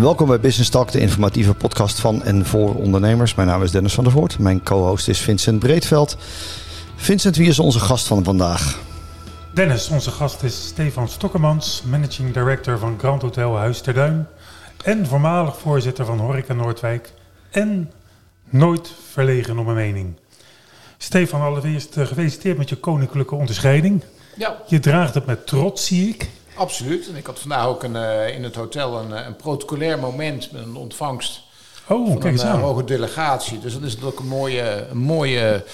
Welkom bij Business Talk, de informatieve podcast van en voor ondernemers. Mijn naam is Dennis van der Voort. Mijn co-host is Vincent Breedveld. Vincent, wie is onze gast van vandaag? Dennis, onze gast is Stefan Stokkemans, Managing Director van Grand Hotel Huis ter Duin. En voormalig voorzitter van Horeca Noordwijk. En nooit verlegen om een mening. Stefan, allereerst uh, gefeliciteerd met je koninklijke onderscheiding. Ja. Je draagt het met trots, zie ik. Absoluut. En ik had vandaag ook een, uh, in het hotel een, een, protocolair moment met een ontvangst oh, van kijk eens een uh, aan. hoge delegatie. Dus dat is natuurlijk een mooie, een mooie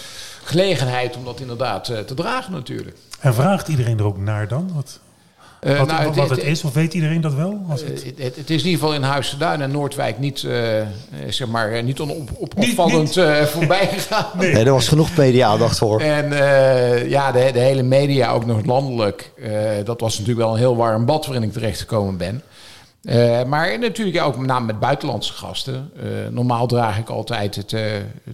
gelegenheid om dat inderdaad te dragen natuurlijk. En vraagt iedereen er ook naar dan? Wat, Uh, wat, nou, wat het, het, is, of weet iedereen dat wel? Als het... Uh, het, het, is in ieder geval in Huis Duin en Noordwijk niet, uh, zeg maar, niet on, op, op, opvallend voorbij gegaan. Nee. nee. er was genoeg media-aandacht voor. En ja, de, de, hele media, ook nog landelijk, dat was natuurlijk wel een heel warm bad waarin ik terecht gekomen ben. Uh, maar natuurlijk ook met name met buitenlandse gasten. Uh, normaal draag ik altijd het, uh,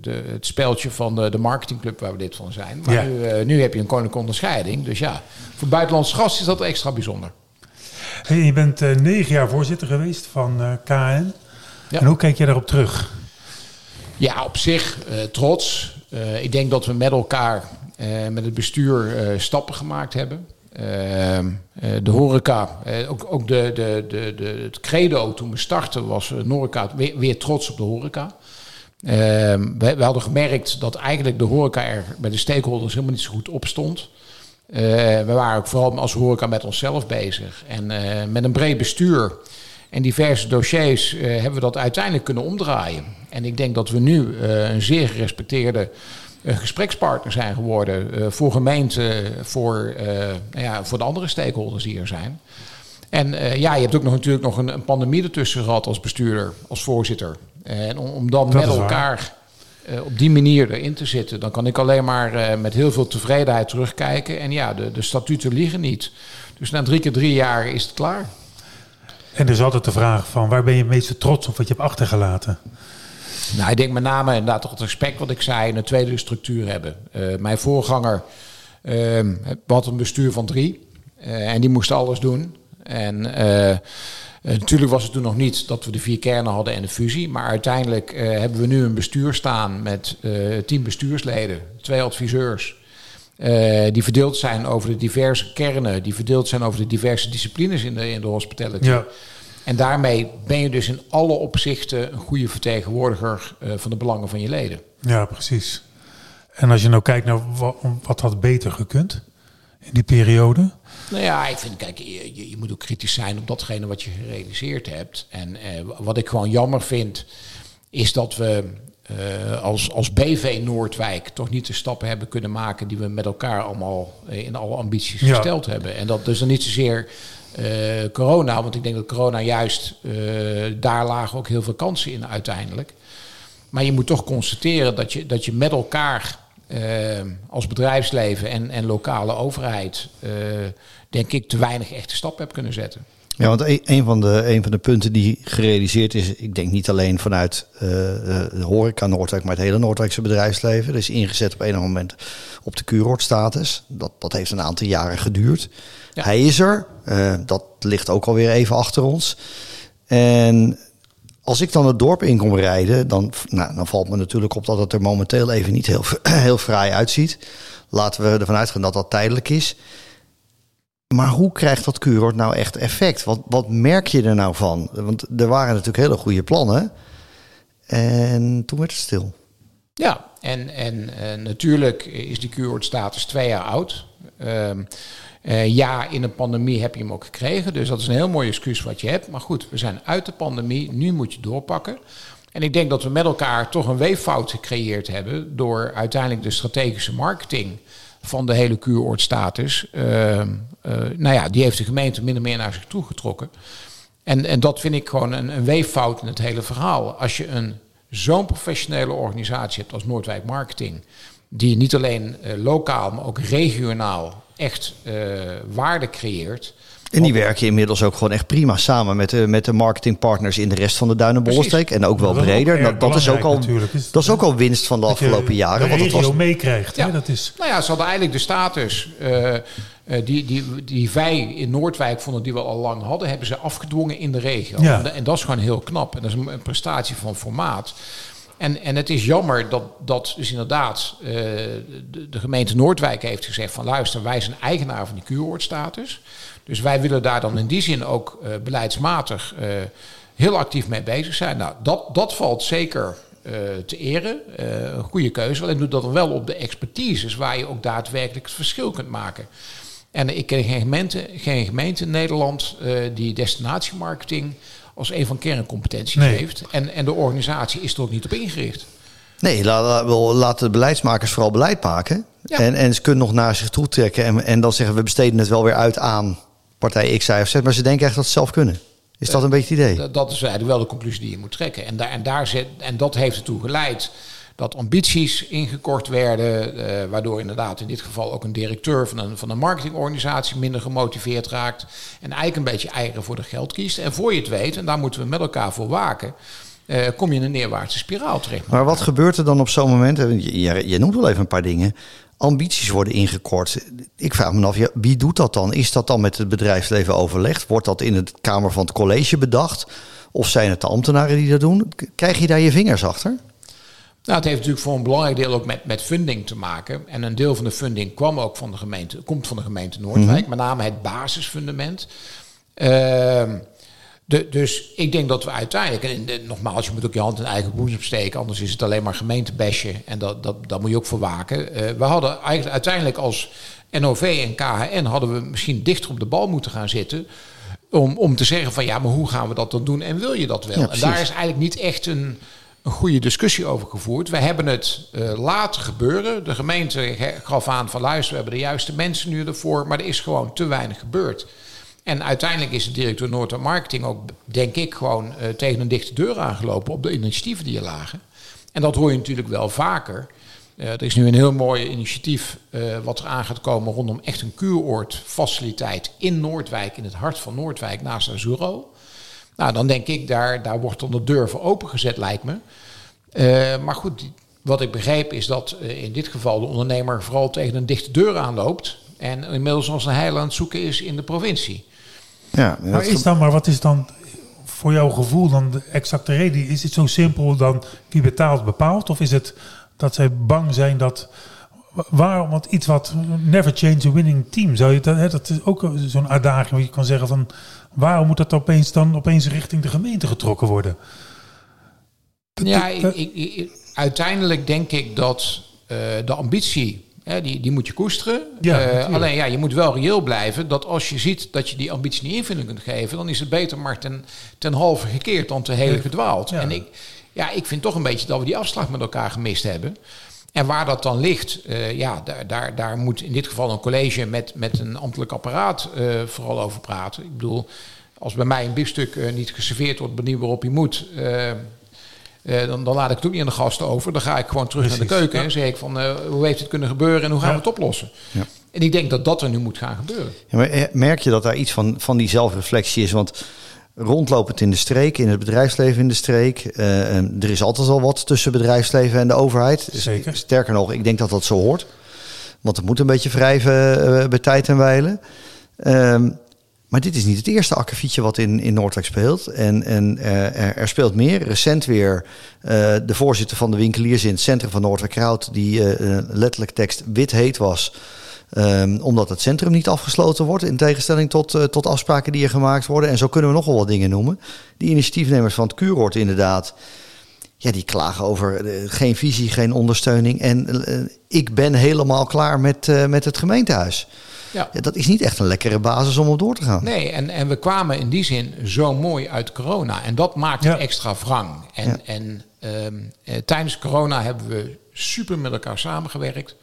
de, het speldje van de, de marketingclub waar we dit van zijn. Maar Ja. nu, nu heb je een koninklijke onderscheiding. Dus ja, voor buitenlandse gasten is dat extra bijzonder. Hey, je bent eh, negen jaar voorzitter geweest van eh, KN. Ja. En hoe kijk je daarop terug? Ja, op zich eh, trots. Eh, ik denk dat we met elkaar, eh, met het bestuur, eh, stappen gemaakt hebben. Uh, de horeca, uh, ook, ook de, de, de, de, het credo toen we startten was uh, Noreca weer, weer, trots op de horeca. we, we, hadden gemerkt dat eigenlijk de horeca er bij de stakeholders helemaal niet zo goed op stond. we waren ook vooral als horeca met onszelf bezig. En met een breed bestuur en diverse dossiers hebben we dat uiteindelijk kunnen omdraaien. En ik denk dat we nu een zeer gerespecteerde gesprekspartner zijn geworden uh, voor gemeenten, voor, uh, nou ja, voor de andere stakeholders die er zijn. En uh, ja, je hebt ook nog natuurlijk nog een, een, pandemie ertussen gehad als bestuurder, als voorzitter. En om, om dan Dat met elkaar op die manier erin te zitten, dan kan ik alleen maar met heel veel tevredenheid terugkijken. En ja, de, de statuten liggen niet. Dus na drie keer drie jaar is het klaar. En er is altijd de vraag van waar ben je het meeste trots op wat je hebt achtergelaten? Nou, ik denk met name inderdaad toch het respect wat ik zei, een tweede structuur hebben. Uh, mijn voorganger uh, had een bestuur van drie uh, en die moest alles doen. En uh, natuurlijk was het toen nog niet dat we de vier kernen hadden en de fusie, maar uiteindelijk hebben we nu een bestuur staan met tien bestuursleden, twee adviseurs. die verdeeld zijn over de diverse kernen, die verdeeld zijn over de diverse disciplines in de, in de hospitality. Ja. En daarmee ben je dus in alle opzichten een goede vertegenwoordiger uh, van de belangen van je leden. Ja, precies. En als je nou kijkt naar wat, wat had beter gekund in die periode? Nou ja, ik vind, kijk, je, je moet ook kritisch zijn op datgene wat je gerealiseerd hebt. En uh, wat ik gewoon jammer vind, is dat we uh, als, als BV Noordwijk toch niet de stappen hebben kunnen maken die we met elkaar allemaal in alle ambities Ja. gesteld hebben. En dat dus dan niet zozeer corona, want ik denk dat corona juist, uh, daar lagen ook heel veel kansen in uiteindelijk. Maar je moet toch constateren dat je, dat je met elkaar uh, als bedrijfsleven en, en lokale overheid, denk ik, te weinig echte stappen hebt kunnen zetten. Ja, want een, van de, een van de punten die gerealiseerd is, ik denk niet alleen vanuit uh, de horeca Noordwijk, maar het hele Noordwijkse bedrijfsleven. Er is ingezet op een moment op de kuurortstatus. Dat, dat heeft een aantal jaren geduurd. Ja. Hij is er, uh, dat ligt ook alweer even achter ons. En als ik dan het dorp in kom rijden, dan, nou, dan valt me natuurlijk op dat het er momenteel even niet heel, heel fraai uitziet. Laten we ervan uitgaan dat dat tijdelijk is. Maar hoe krijgt dat kuuroord nou echt effect? Wat, wat merk je er nou van? Want er waren natuurlijk hele goede plannen. En toen werd het stil. Ja, en, en uh, natuurlijk is die kuuroordstatus twee jaar oud. Uh, uh, ja, in een pandemie heb je hem ook gekregen. Dus dat is een heel mooi excuus wat je hebt. Maar goed, we zijn uit de pandemie. Nu moet je doorpakken. En ik denk dat we met elkaar toch een weeffout gecreëerd hebben... door uiteindelijk de strategische marketing van de hele kuuroordstatus. Uh, nou ja, die heeft de gemeente min meer naar zich toe getrokken. En, en dat vind ik gewoon een, een weeffout in het hele verhaal. Als je een zo'n professionele organisatie hebt als Noordwijk Marketing... die niet alleen uh, lokaal, maar ook regionaal echt uh, waarde creëert... En die werken inmiddels ook gewoon echt prima samen met de, met de marketingpartners in de rest van de Duinenbollenstreek. En ook wel dat breder. Ook dat, dat, is ook al, is, dat is ook al winst van de afgelopen jaren. Regio het was... meekrijgt. Ja. Hè? Dat is... Nou ja, ze hadden eigenlijk de status uh, uh, Uh, die, die, die wij in Noordwijk vonden die we al lang hadden, hebben ze afgedwongen in de regio. Ja. En, en dat is gewoon heel knap. En dat is een, een prestatie van formaat. En, en het is jammer dat, dat dus inderdaad uh, de, gemeente Noordwijk heeft gezegd van luister, wij zijn eigenaar van die kuuroordstatus. Dus wij willen daar dan in die zin ook uh, beleidsmatig uh, heel actief mee bezig zijn. Nou, dat, dat valt zeker te eren. een goede keuze. Alleen doet dat wel op de expertises waar je ook daadwerkelijk het verschil kunt maken. En ik ken geen gemeente, geen gemeente in Nederland die destinatiemarketing als een van kerncompetenties Nee. heeft. En, en de organisatie is er ook niet op ingericht. Nee, la- la- wel, laten de beleidsmakers vooral beleid maken. Ja. En, en ze kunnen nog naar zich toe trekken. En, en dan zeggen we besteden het wel weer uit aan partij X, Y of Z. Maar ze denken echt dat ze het zelf kunnen. Is dat een beetje het idee? Dat, dat is eigenlijk wel de conclusie die je moet trekken. En, daar, en, daar zit, en dat heeft ertoe geleid dat ambities ingekort werden, eh, waardoor inderdaad in dit geval ook een directeur van een, van een marketingorganisatie minder gemotiveerd raakt en eigenlijk een beetje eigen voor de geld kiest. En voor je het weet, en daar moeten we met elkaar voor waken, eh, kom je in een neerwaartse spiraal terecht. Maar wat gebeurt er dan op zo'n moment? Je, je, je noemt wel even een paar dingen. Ambities worden ingekort. Ik vraag me af, ja, wie doet dat dan? Is dat dan met het bedrijfsleven overlegd? Wordt dat in de Kamer van het College bedacht? Of zijn het de ambtenaren die dat doen? Krijg je daar je vingers achter? Nou, het heeft natuurlijk voor een belangrijk deel ook met, met funding te maken. En een deel van de funding kwam ook van de gemeente, komt van de gemeente Noordwijk, met name het basisfundament. Ehm, de, dus ik denk dat we uiteindelijk, en de- nogmaals, je moet ook je hand in eigen boezem steken, anders is het alleen maar gemeentebesje en dat, dat, daar moet je ook voor waken. Eh, we hadden eigenlijk uiteindelijk als NOV en KHN hadden we misschien dichter op de bal moeten gaan zitten. Om, om te zeggen van ja, maar hoe gaan we dat dan doen en wil je dat wel? Ja, en daar is eigenlijk niet echt een, een goede discussie over gevoerd. We hebben het eh, laten gebeuren. De gemeente ge- gaf aan van luister, we hebben de juiste mensen nu ervoor, maar er is gewoon te weinig gebeurd. En uiteindelijk is de directeur Noord Marketing ook, denk ik, gewoon eh, tegen een dichte deur aangelopen op de initiatieven die er lagen. En dat hoor je natuurlijk wel vaker. Eh, er is nu een heel mooi initiatief wat er aan gaat komen rondom echt een kuuroordfaciliteit in Noordwijk, in het hart van Noordwijk, naast Azuro. Nou, dan denk ik, daar, daar wordt dan de deur voor opengezet, lijkt me. Eh, maar goed, wat ik begreep is dat eh, in dit geval de ondernemer vooral tegen een dichte deur aanloopt. En inmiddels als een heil aan het zoeken is in de provincie. Ja, Maar, is dan, maar wat is dan voor jouw gevoel dan de exacte reden? Is het zo simpel dan wie betaalt bepaalt? Of is het dat zij bang zijn dat... Waarom? Want iets wat never change a winning team. Zou je dat, hè, dat is ook zo'n uitdaging waar je kan zeggen van... Waarom moet dat opeens dan opeens richting de gemeente getrokken worden? Dat- Ja, dat- ik, ik, uiteindelijk denk ik dat eh, de ambitie, hè, die, die moet je koesteren. Ja, Eh, alleen ja, je moet wel reëel blijven dat als je ziet dat je die ambitie niet invulling kunt geven, dan is het beter maar ten, ten halve gekeerd dan te hele gedwaald. Ja. En ik, ja, ik vind toch een beetje dat we die afslag met elkaar gemist hebben. En waar dat dan ligt, eh, ja, daar, daar, daar moet in dit geval een college met, met een ambtelijk apparaat eh, vooral over praten. Ik bedoel, als bij mij een biefstuk eh, niet geserveerd wordt op de manier waarop je moet, dan, dan laat ik het ook niet aan de gasten over. Dan ga ik gewoon terug naar de keuken ja. en zeg ik van hoe heeft het kunnen gebeuren en hoe gaan Ja. we het oplossen. Ja. En ik denk dat dat er nu moet gaan gebeuren. Maar merk je dat daar iets van, van die zelfreflectie is? Want rondlopend in de streek, in het bedrijfsleven in de streek, eh, er is altijd al wat tussen bedrijfsleven en de overheid. Zeker. Sterker nog, ik denk dat dat zo hoort. Want het moet een beetje wrijven eh, bij tijd en wijlen. Ehm, maar dit is niet het eerste akkefietje wat in, in Noordwijk speelt. En, en eh, er, er speelt meer. Recent weer de voorzitter van de winkeliers in het centrum van Noordwijk Kraut... die letterlijk tekst wit heet was... Ehm, omdat het centrum niet afgesloten wordt, in tegenstelling tot, eh, tot afspraken die er gemaakt worden. En zo kunnen we nogal wat dingen noemen. Die initiatiefnemers van het Kuuroord inderdaad, ja, die klagen over eh, geen visie, geen ondersteuning. En eh, ik ben helemaal klaar met, eh, met het gemeentehuis. Ja. Ja, dat is niet echt een lekkere basis om op door te gaan. Nee, en, en we kwamen in die zin zo mooi uit corona. En dat maakt Ja. het extra wrang. En, Ja. en ehm, eh, tijdens corona hebben we super met elkaar samengewerkt.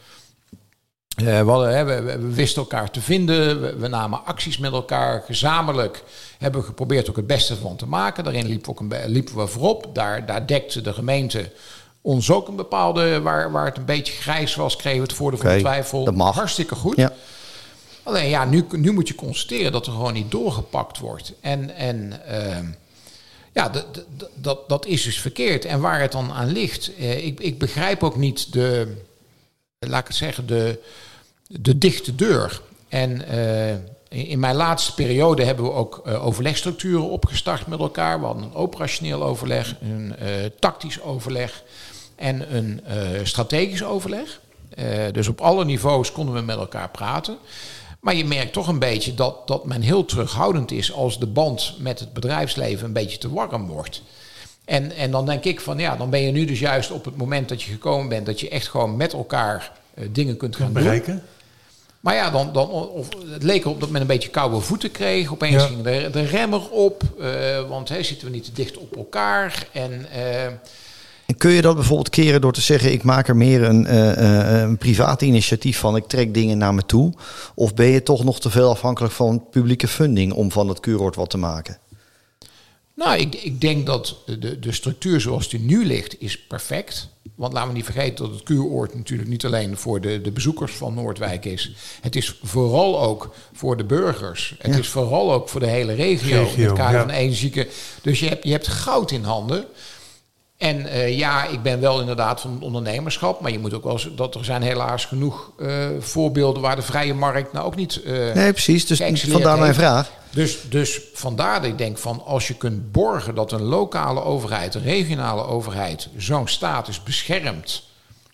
Eh, we, hadden, we, wisten elkaar te vinden. We, we namen acties met elkaar. Gezamenlijk hebben we geprobeerd ook het beste van te maken. Daarin liepen we, ook een, be- liepen we voorop. Daar, daar dekte de gemeente ons ook een bepaalde... Waar, waar het een beetje grijs was, kregen we het voordeel van de twijfel. dat mag. Hartstikke goed. Ja. Alleen ja, nu, nu moet je constateren dat er gewoon niet doorgepakt wordt. En, en ehm, ja, dat is dus verkeerd. En waar het dan aan ligt, eh, ik, ik begrijp ook niet de, laat ik het zeggen, de, de dichte deur. En in mijn laatste periode hebben we ook overlegstructuren opgestart met elkaar. We hadden een operationeel overleg, een tactisch overleg en een strategisch overleg. dus op alle niveaus konden we met elkaar praten. Maar je merkt toch een beetje dat, dat men heel terughoudend is als de band met het bedrijfsleven een beetje te warm wordt. En, en dan denk ik van ja, dan ben je nu dus juist op het moment dat je gekomen bent, dat je echt gewoon met elkaar uh, dingen kunt gaan bereiken. Doen. Maar ja, dan, dan, of, het leek erop dat men een beetje koude voeten kreeg. Opeens ging de, de remmer op, uh, want hey, zitten we niet te dicht op elkaar. En uh, en kun je dat bijvoorbeeld keren door te zeggen: ik maak er meer een, uh, een privaat initiatief van, ik trek dingen naar me toe? Of ben je toch nog te veel afhankelijk van publieke funding om van het kuuroord wat te maken? Nou, ik, ik denk dat de, de structuur zoals die nu ligt, is perfect. Want laten we niet vergeten dat het kuuroord natuurlijk niet alleen voor de, de bezoekers van Noordwijk is. Het is vooral ook voor de burgers. Het is vooral ook voor de hele regio, regio in het kader ja. van energieke. Dus je hebt, je hebt goud in handen. En uh, ja, ik ben wel inderdaad van ondernemerschap, maar je moet ook wel dat er zijn helaas genoeg uh, voorbeelden waar de vrije markt nou ook niet. Uh, nee, precies. Dus vandaar mijn vraag. Dus, dus vandaar dat ik denk van als je kunt borgen dat een lokale overheid, een regionale overheid, zo'n status beschermt,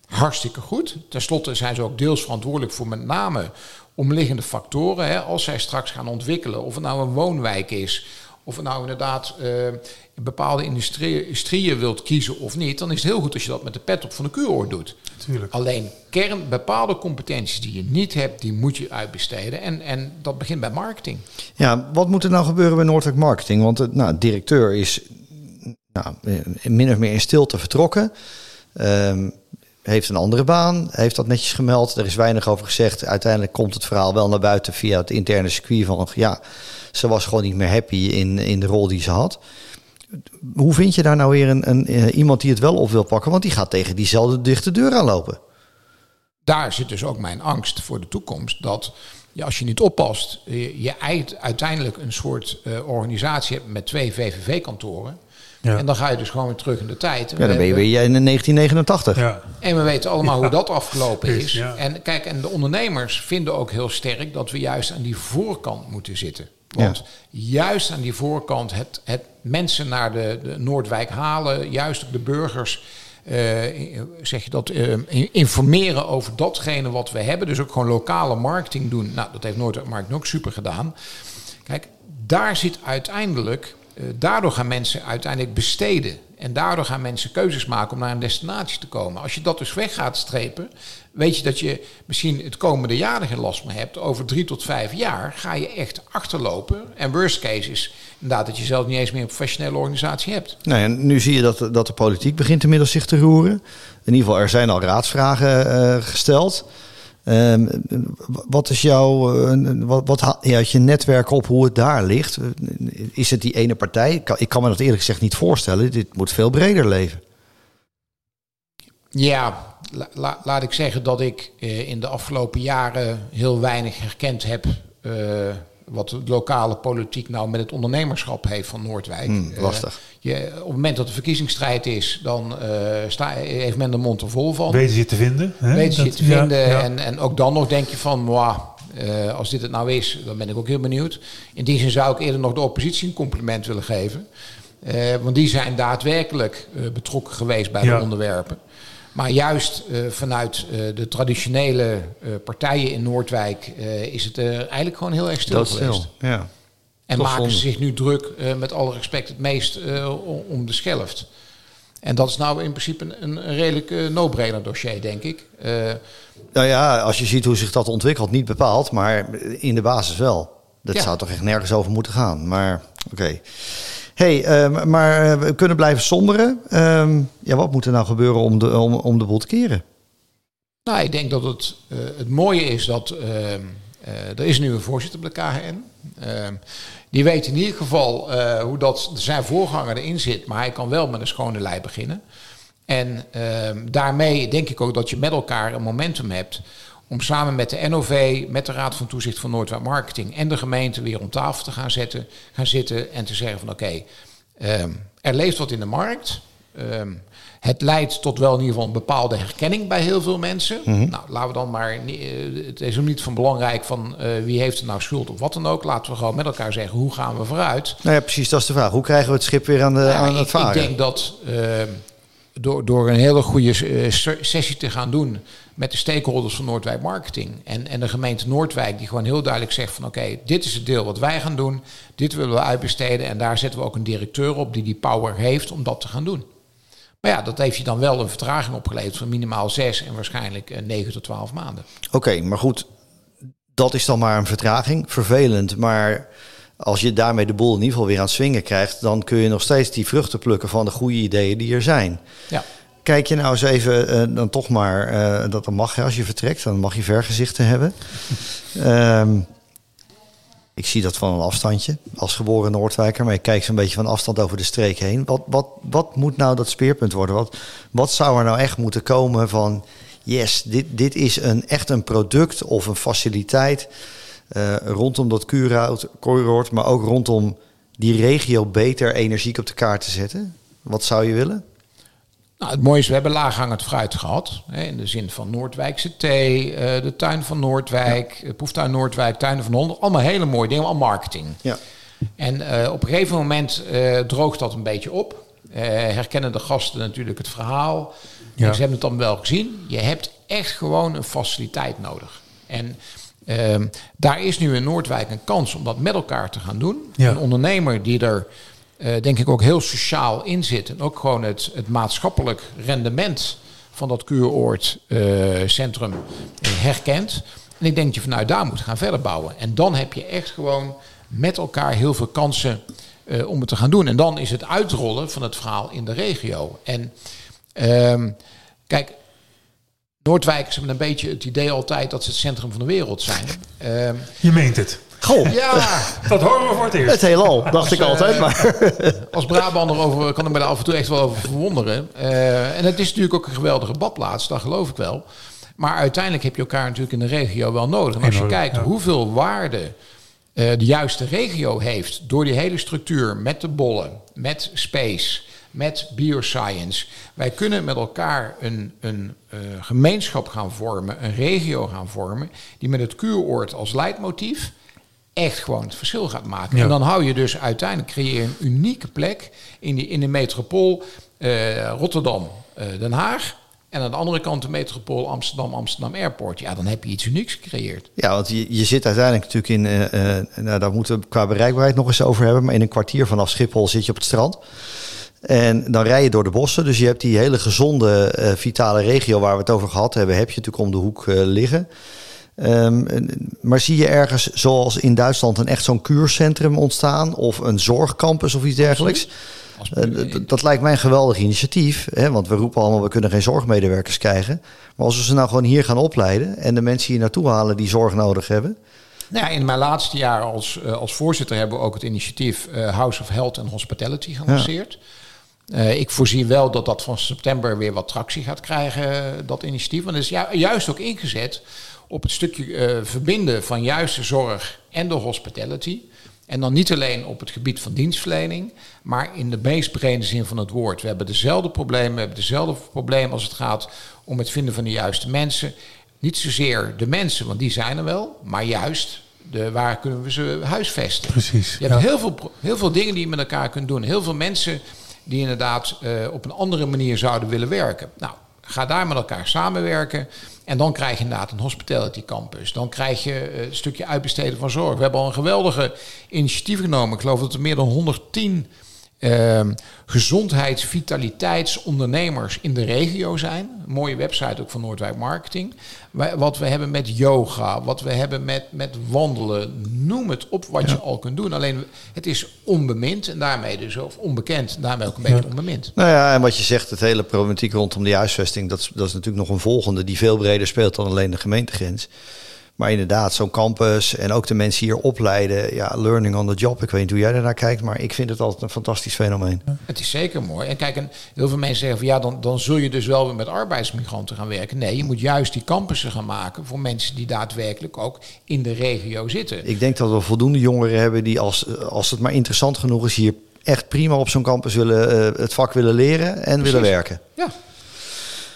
hartstikke goed. Ten slotte zijn ze ook deels verantwoordelijk voor met name omliggende factoren. Hè, als zij straks gaan ontwikkelen, of het nou een woonwijk is of het nou inderdaad uh, bepaalde industrieën wilt kiezen of niet, dan is het heel goed als je dat met de pet op van de kuuroord doet. Tuurlijk. Alleen kern, bepaalde competenties die je niet hebt, die moet je uitbesteden. En, en dat begint bij marketing. Ja, wat moet er nou gebeuren bij Noordwijk Marketing? Want de nou, directeur is nou, min of meer in stilte vertrokken. Um, heeft een andere baan, heeft dat netjes gemeld. Er is weinig over gezegd. Uiteindelijk komt het verhaal wel naar buiten via het interne circuit van ja, ze was gewoon niet meer happy in, in de rol die ze had. Hoe vind je daar nou weer een, een, eh, iemand die het wel op wil pakken? Want die gaat tegen diezelfde dichte deur aanlopen. Daar zit dus ook mijn angst voor de toekomst. Dat ja, als je niet oppast, je, je uiteindelijk een soort uh, organisatie hebt met twee VVV-kantoren. Ja. En dan ga je dus gewoon weer terug in de tijd. Ja, dan ben je weer in 1989. Ja. En we weten allemaal hoe dat afgelopen is. En kijk, en de ondernemers vinden ook heel sterk dat we juist aan die voorkant moeten zitten. Want juist aan die voorkant het, het mensen naar de, de Noordwijk halen, juist de burgers. Uh, zeg je dat, uh, informeren over datgene wat we hebben. Dus ook gewoon lokale marketing doen. Nou, dat heeft Noordwijk ook super gedaan. Kijk, daar zit uiteindelijk eh, daardoor gaan mensen uiteindelijk besteden. En daardoor gaan mensen keuzes maken om naar een destinatie te komen. Als je dat dus weg gaat strepen, weet je dat je misschien het komende jaar geen last meer hebt. Over drie tot vijf jaar ga je echt achterlopen. En worst case is inderdaad dat je zelf niet eens meer een professionele organisatie hebt. Nee, en nu zie je dat, dat de politiek begint inmiddels zich te roeren. In ieder geval, er zijn al raadsvragen uh, gesteld. Um, wat is jouw, uh, wat, wat je uit je netwerk op hoe het daar ligt? Is het die ene partij? Ik kan, me dat eerlijk gezegd niet voorstellen. Dit moet veel breder leven. Ja, la, laat ik zeggen dat ik uh, in de afgelopen jaren heel weinig herkend heb. Uh, wat de lokale politiek nou met het ondernemerschap heeft van Noordwijk. Hmm, lastig. Uh, je, op het moment dat de verkiezingsstrijd is, dan uh, sta, heeft men de mond er vol van. Weten ze je te vinden. Hè? Weten ze je te vinden. En, en ook dan nog denk je van, moi, uh, als dit het nou is, dan ben ik ook heel benieuwd. In die zin zou ik eerder nog de oppositie een compliment willen geven. want die zijn daadwerkelijk betrokken geweest bij de onderwerpen. Maar juist uh, vanuit uh, de traditionele uh, partijen in Noordwijk is het eigenlijk gewoon heel erg stil Dat geweest. Stil, ja. En maken zonde. ze zich nu druk, met alle respect, het meest om de schelft. En dat is nou in principe een, een redelijk no-brainer dossier, denk ik. nou ja, als je ziet hoe zich dat ontwikkelt, niet bepaald, maar in de basis wel. Dat ja. zou toch echt nergens over moeten gaan. Maar oké. Okay hey, um, maar eh, we kunnen blijven somberen. Um, ja, wat moet er nou gebeuren om de, om, om de boel te keren? Nou, ik denk dat het, uh, het mooie is dat uh, er is nu een voorzitter bij de KHN. die weet in ieder geval hoe dat zijn voorganger erin zit, maar hij kan wel met een schone lei beginnen. En daarmee denk ik ook dat je met elkaar een momentum hebt om samen met de NOV, met de Raad van Toezicht van Noordwijk Marketing en de gemeente weer om tafel te gaan, zetten, gaan zitten en te zeggen van oké, okay, ehm, er leeft wat in de markt. Ehm, het leidt tot wel in ieder geval een bepaalde herkenning bij heel veel mensen. Mhm. Nou, laten we dan maar. eh, Het is ook niet van belangrijk van eh, wie heeft er nou schuld of wat dan ook. Laten we gewoon met elkaar zeggen hoe gaan we vooruit. Nou ja, precies, dat is de vraag. Hoe krijgen we het schip weer aan, de, Ja, aan ik, het varen? ik denk dat ehm, door, door een hele goede eh, se- sessie te gaan doen met de stakeholders van Noordwijk Marketing en, en de gemeente Noordwijk, die gewoon heel duidelijk zegt van oké, dit is het deel wat wij gaan doen, dit willen we uitbesteden en daar zetten we ook een directeur op die die power heeft om dat te gaan doen. Maar ja, dat heeft je dan wel een vertraging opgeleverd van minimaal zes en waarschijnlijk eh, negen tot twaalf maanden. Oké, maar goed, dat is dan maar een vertraging. Vervelend, maar als je daarmee de boel in ieder geval weer aan het swingen krijgt... dan kun je nog steeds die vruchten plukken van de goede ideeën die er zijn. Ja. Kijk je nou eens even, eh, dan toch maar, eh, dat dan mag je als je vertrekt, dan mag je vergezichten hebben. Ehm, ik zie dat van een afstandje als geboren Noordwijker, maar ik kijk zo'n beetje van afstand over de streek heen. Wat, wat, wat moet nou dat speerpunt worden? Wat, wat zou er nou echt moeten komen van, yes, dit, dit is een, echt een product of een faciliteit eh, rondom dat kuurhout, corridor, maar ook rondom die regio beter energiek op de kaart te zetten? Wat zou je willen? Nou, het mooie is, we hebben laaghangend fruit gehad. Hè, in de zin van Noordwijkse thee, eh, de tuin van Noordwijk, de proeftuin Noordwijk, tuinen van Honden. Allemaal hele mooie dingen, allemaal marketing. Ja. En eh, op een gegeven moment eh, droogt dat een beetje op. Eh, herkennen de gasten natuurlijk het verhaal. Ja. En ze hebben het dan wel gezien. Je hebt echt gewoon een faciliteit nodig. En ehm, daar is nu in Noordwijk een kans om dat met elkaar te gaan doen. Ja. Een ondernemer die er eh, denk ik ook heel sociaal in zit. En ook gewoon het, het maatschappelijk rendement van dat kuuroordcentrum eh, herkent. En ik denk dat je vanuit daar moet gaan verder bouwen. En dan heb je echt gewoon met elkaar heel veel kansen eh, om het te gaan doen. En dan is het uitrollen van het verhaal in de regio. En ehm, kijk, Noordwijkers hebben een beetje het idee altijd dat ze het centrum van de wereld zijn. Ehm, Je meent het. Goh, ja, Dat horen we voor het eerst. het heelal, dacht ik eh, altijd. Maar als Brabander over, kan ik me daar af en toe echt wel over verwonderen. Eh, en het is natuurlijk ook een geweldige badplaats, dat geloof ik wel. Maar uiteindelijk heb je elkaar natuurlijk in de regio wel nodig. En als je Enorm, kijkt ja. hoeveel waarde eh, de juiste regio heeft door die hele structuur met de bollen, met space, met bioscience. Wij kunnen met elkaar een, een eh, gemeenschap gaan vormen, een regio gaan vormen, die met het kuuroord als leidmotief echt gewoon het verschil gaat maken. Ja. En dan hou je dus uiteindelijk creëer je een unieke plek in, die, in de metropool eh, Rotterdam, eh, Den Haag. En aan de andere kant de metropool Amsterdam, Amsterdam Airport. Ja, dan heb je iets unieks gecreëerd. Ja, want je, je zit uiteindelijk natuurlijk in, nou daar moeten we qua bereikbaarheid nog eens over hebben, maar in een kwartier vanaf Schiphol zit je op het strand. En dan rij je door de bossen, dus je hebt die hele gezonde, eh, vitale regio waar we het over gehad hebben, heb je natuurlijk om de hoek eh, liggen. Ehm, maar zie je ergens, zoals in Duitsland, een echt zo'n kuurcentrum ontstaan of een zorgcampus of iets dergelijks? Eh, dat lijkt mij een geweldig initiatief. Hè? Want we roepen allemaal, we kunnen geen zorgmedewerkers krijgen. Maar als we ze nou gewoon hier gaan opleiden... en de mensen hier naartoe halen die zorg nodig hebben... nou ja, in mijn laatste jaar als, als voorzitter hebben we ook het initiatief House of Health and Hospitality gelanceerd. Eh, ik voorzie wel dat dat van september weer wat tractie gaat krijgen, dat initiatief. Want het is ju- juist ook ingezet op het stukje eh, verbinden van juist de zorg en de hospitality. En dan niet alleen op het gebied van dienstverlening, maar in de meest brede zin van het woord. We hebben dezelfde problemen, we hebben dezelfde problemen als het gaat om het vinden van de juiste mensen. Niet zozeer de mensen, want die zijn er wel, maar juist de, waar kunnen we ze huisvesten. Precies. Je hebt ja. heel, veel, heel veel dingen die je met elkaar kunt doen. Heel veel mensen die inderdaad eh, op een andere manier zouden willen werken. Nou, ga daar met elkaar samenwerken. En dan krijg je inderdaad een hospitality campus. Dan krijg je eh, een stukje uitbesteden van zorg. We hebben al een geweldige initiatief genomen. Ik geloof dat er meer dan 110 ehm gezondheids-, vitaliteitsondernemers in de regio zijn. Een mooie website ook van Noordwijk Marketing. Wat we hebben met yoga, wat we hebben met, met wandelen. Noem het op wat je al kunt doen. Alleen het is onbemind en daarmee dus, of onbekend, en daarmee ook een beetje onbemind. Nou ja, en wat je zegt, het hele problematiek rondom die huisvesting... Dat is, dat is natuurlijk nog een volgende die veel breder speelt dan alleen de gemeentegrens. Maar inderdaad, zo'n campus en ook de mensen hier opleiden... ja, learning on the job. Ik weet niet hoe jij daarnaar kijkt... maar ik vind het altijd een fantastisch fenomeen. Het is zeker mooi. En kijk, en heel veel mensen zeggen van ja, dan, dan zul je dus wel weer met arbeidsmigranten gaan werken. Nee, je moet juist die campussen gaan maken voor mensen die daadwerkelijk ook in de regio zitten. Ik denk dat we voldoende jongeren hebben die als, als het maar interessant genoeg is... hier echt prima op zo'n campus willen, eh, het vak willen leren en willen werken. Ja.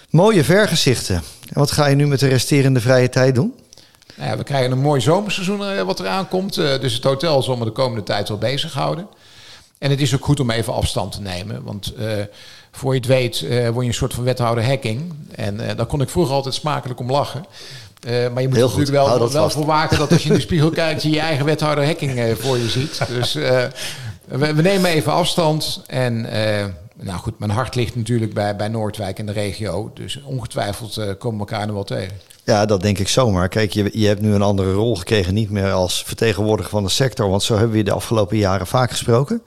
Mooie vergezichten. En wat ga je nu met de resterende vrije tijd doen? Nou ja, we krijgen een mooi zomerseizoen uh, wat eraan komt. Uh, dus het hotel zal me de komende tijd wel bezighouden. En het is ook goed om even afstand te nemen. Want uh, voor je het weet word je een soort van wethouder hacking. En daar kon ik vroeger altijd smakelijk om lachen. maar je moet er natuurlijk wel, wel voor waken dat als je in de spiegel kijkt... je je eigen wethouder hacking voor je ziet. Dus we, we, nemen even afstand. En nou goed, mijn hart ligt natuurlijk bij, bij Noordwijk en de regio. Dus ongetwijfeld komen we elkaar nog wel tegen. Ja, dat denk ik zomaar. Kijk, je, je hebt nu een andere rol gekregen, niet meer als vertegenwoordiger van de sector. Want zo hebben we je de afgelopen jaren vaak gesproken.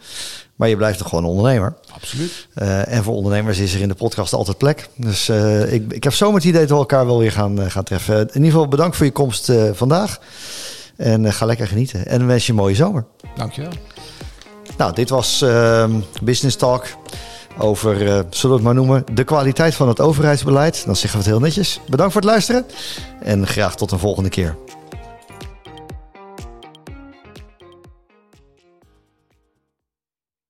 Maar je blijft toch gewoon ondernemer. Absoluut. Uh, en voor ondernemers is er in de podcast altijd plek. Dus uh, ik, ik heb zomaar het idee dat we elkaar wel weer gaan, uh, gaan treffen. In ieder geval bedankt voor je komst vandaag. En ga lekker genieten. En wens je een mooie zomer. Dankjewel. Nou, dit was ehm, Business Talk over, uh, zullen we het maar noemen, de kwaliteit van het overheidsbeleid. Dan zeggen we het heel netjes. Bedankt voor het luisteren en graag tot een volgende keer.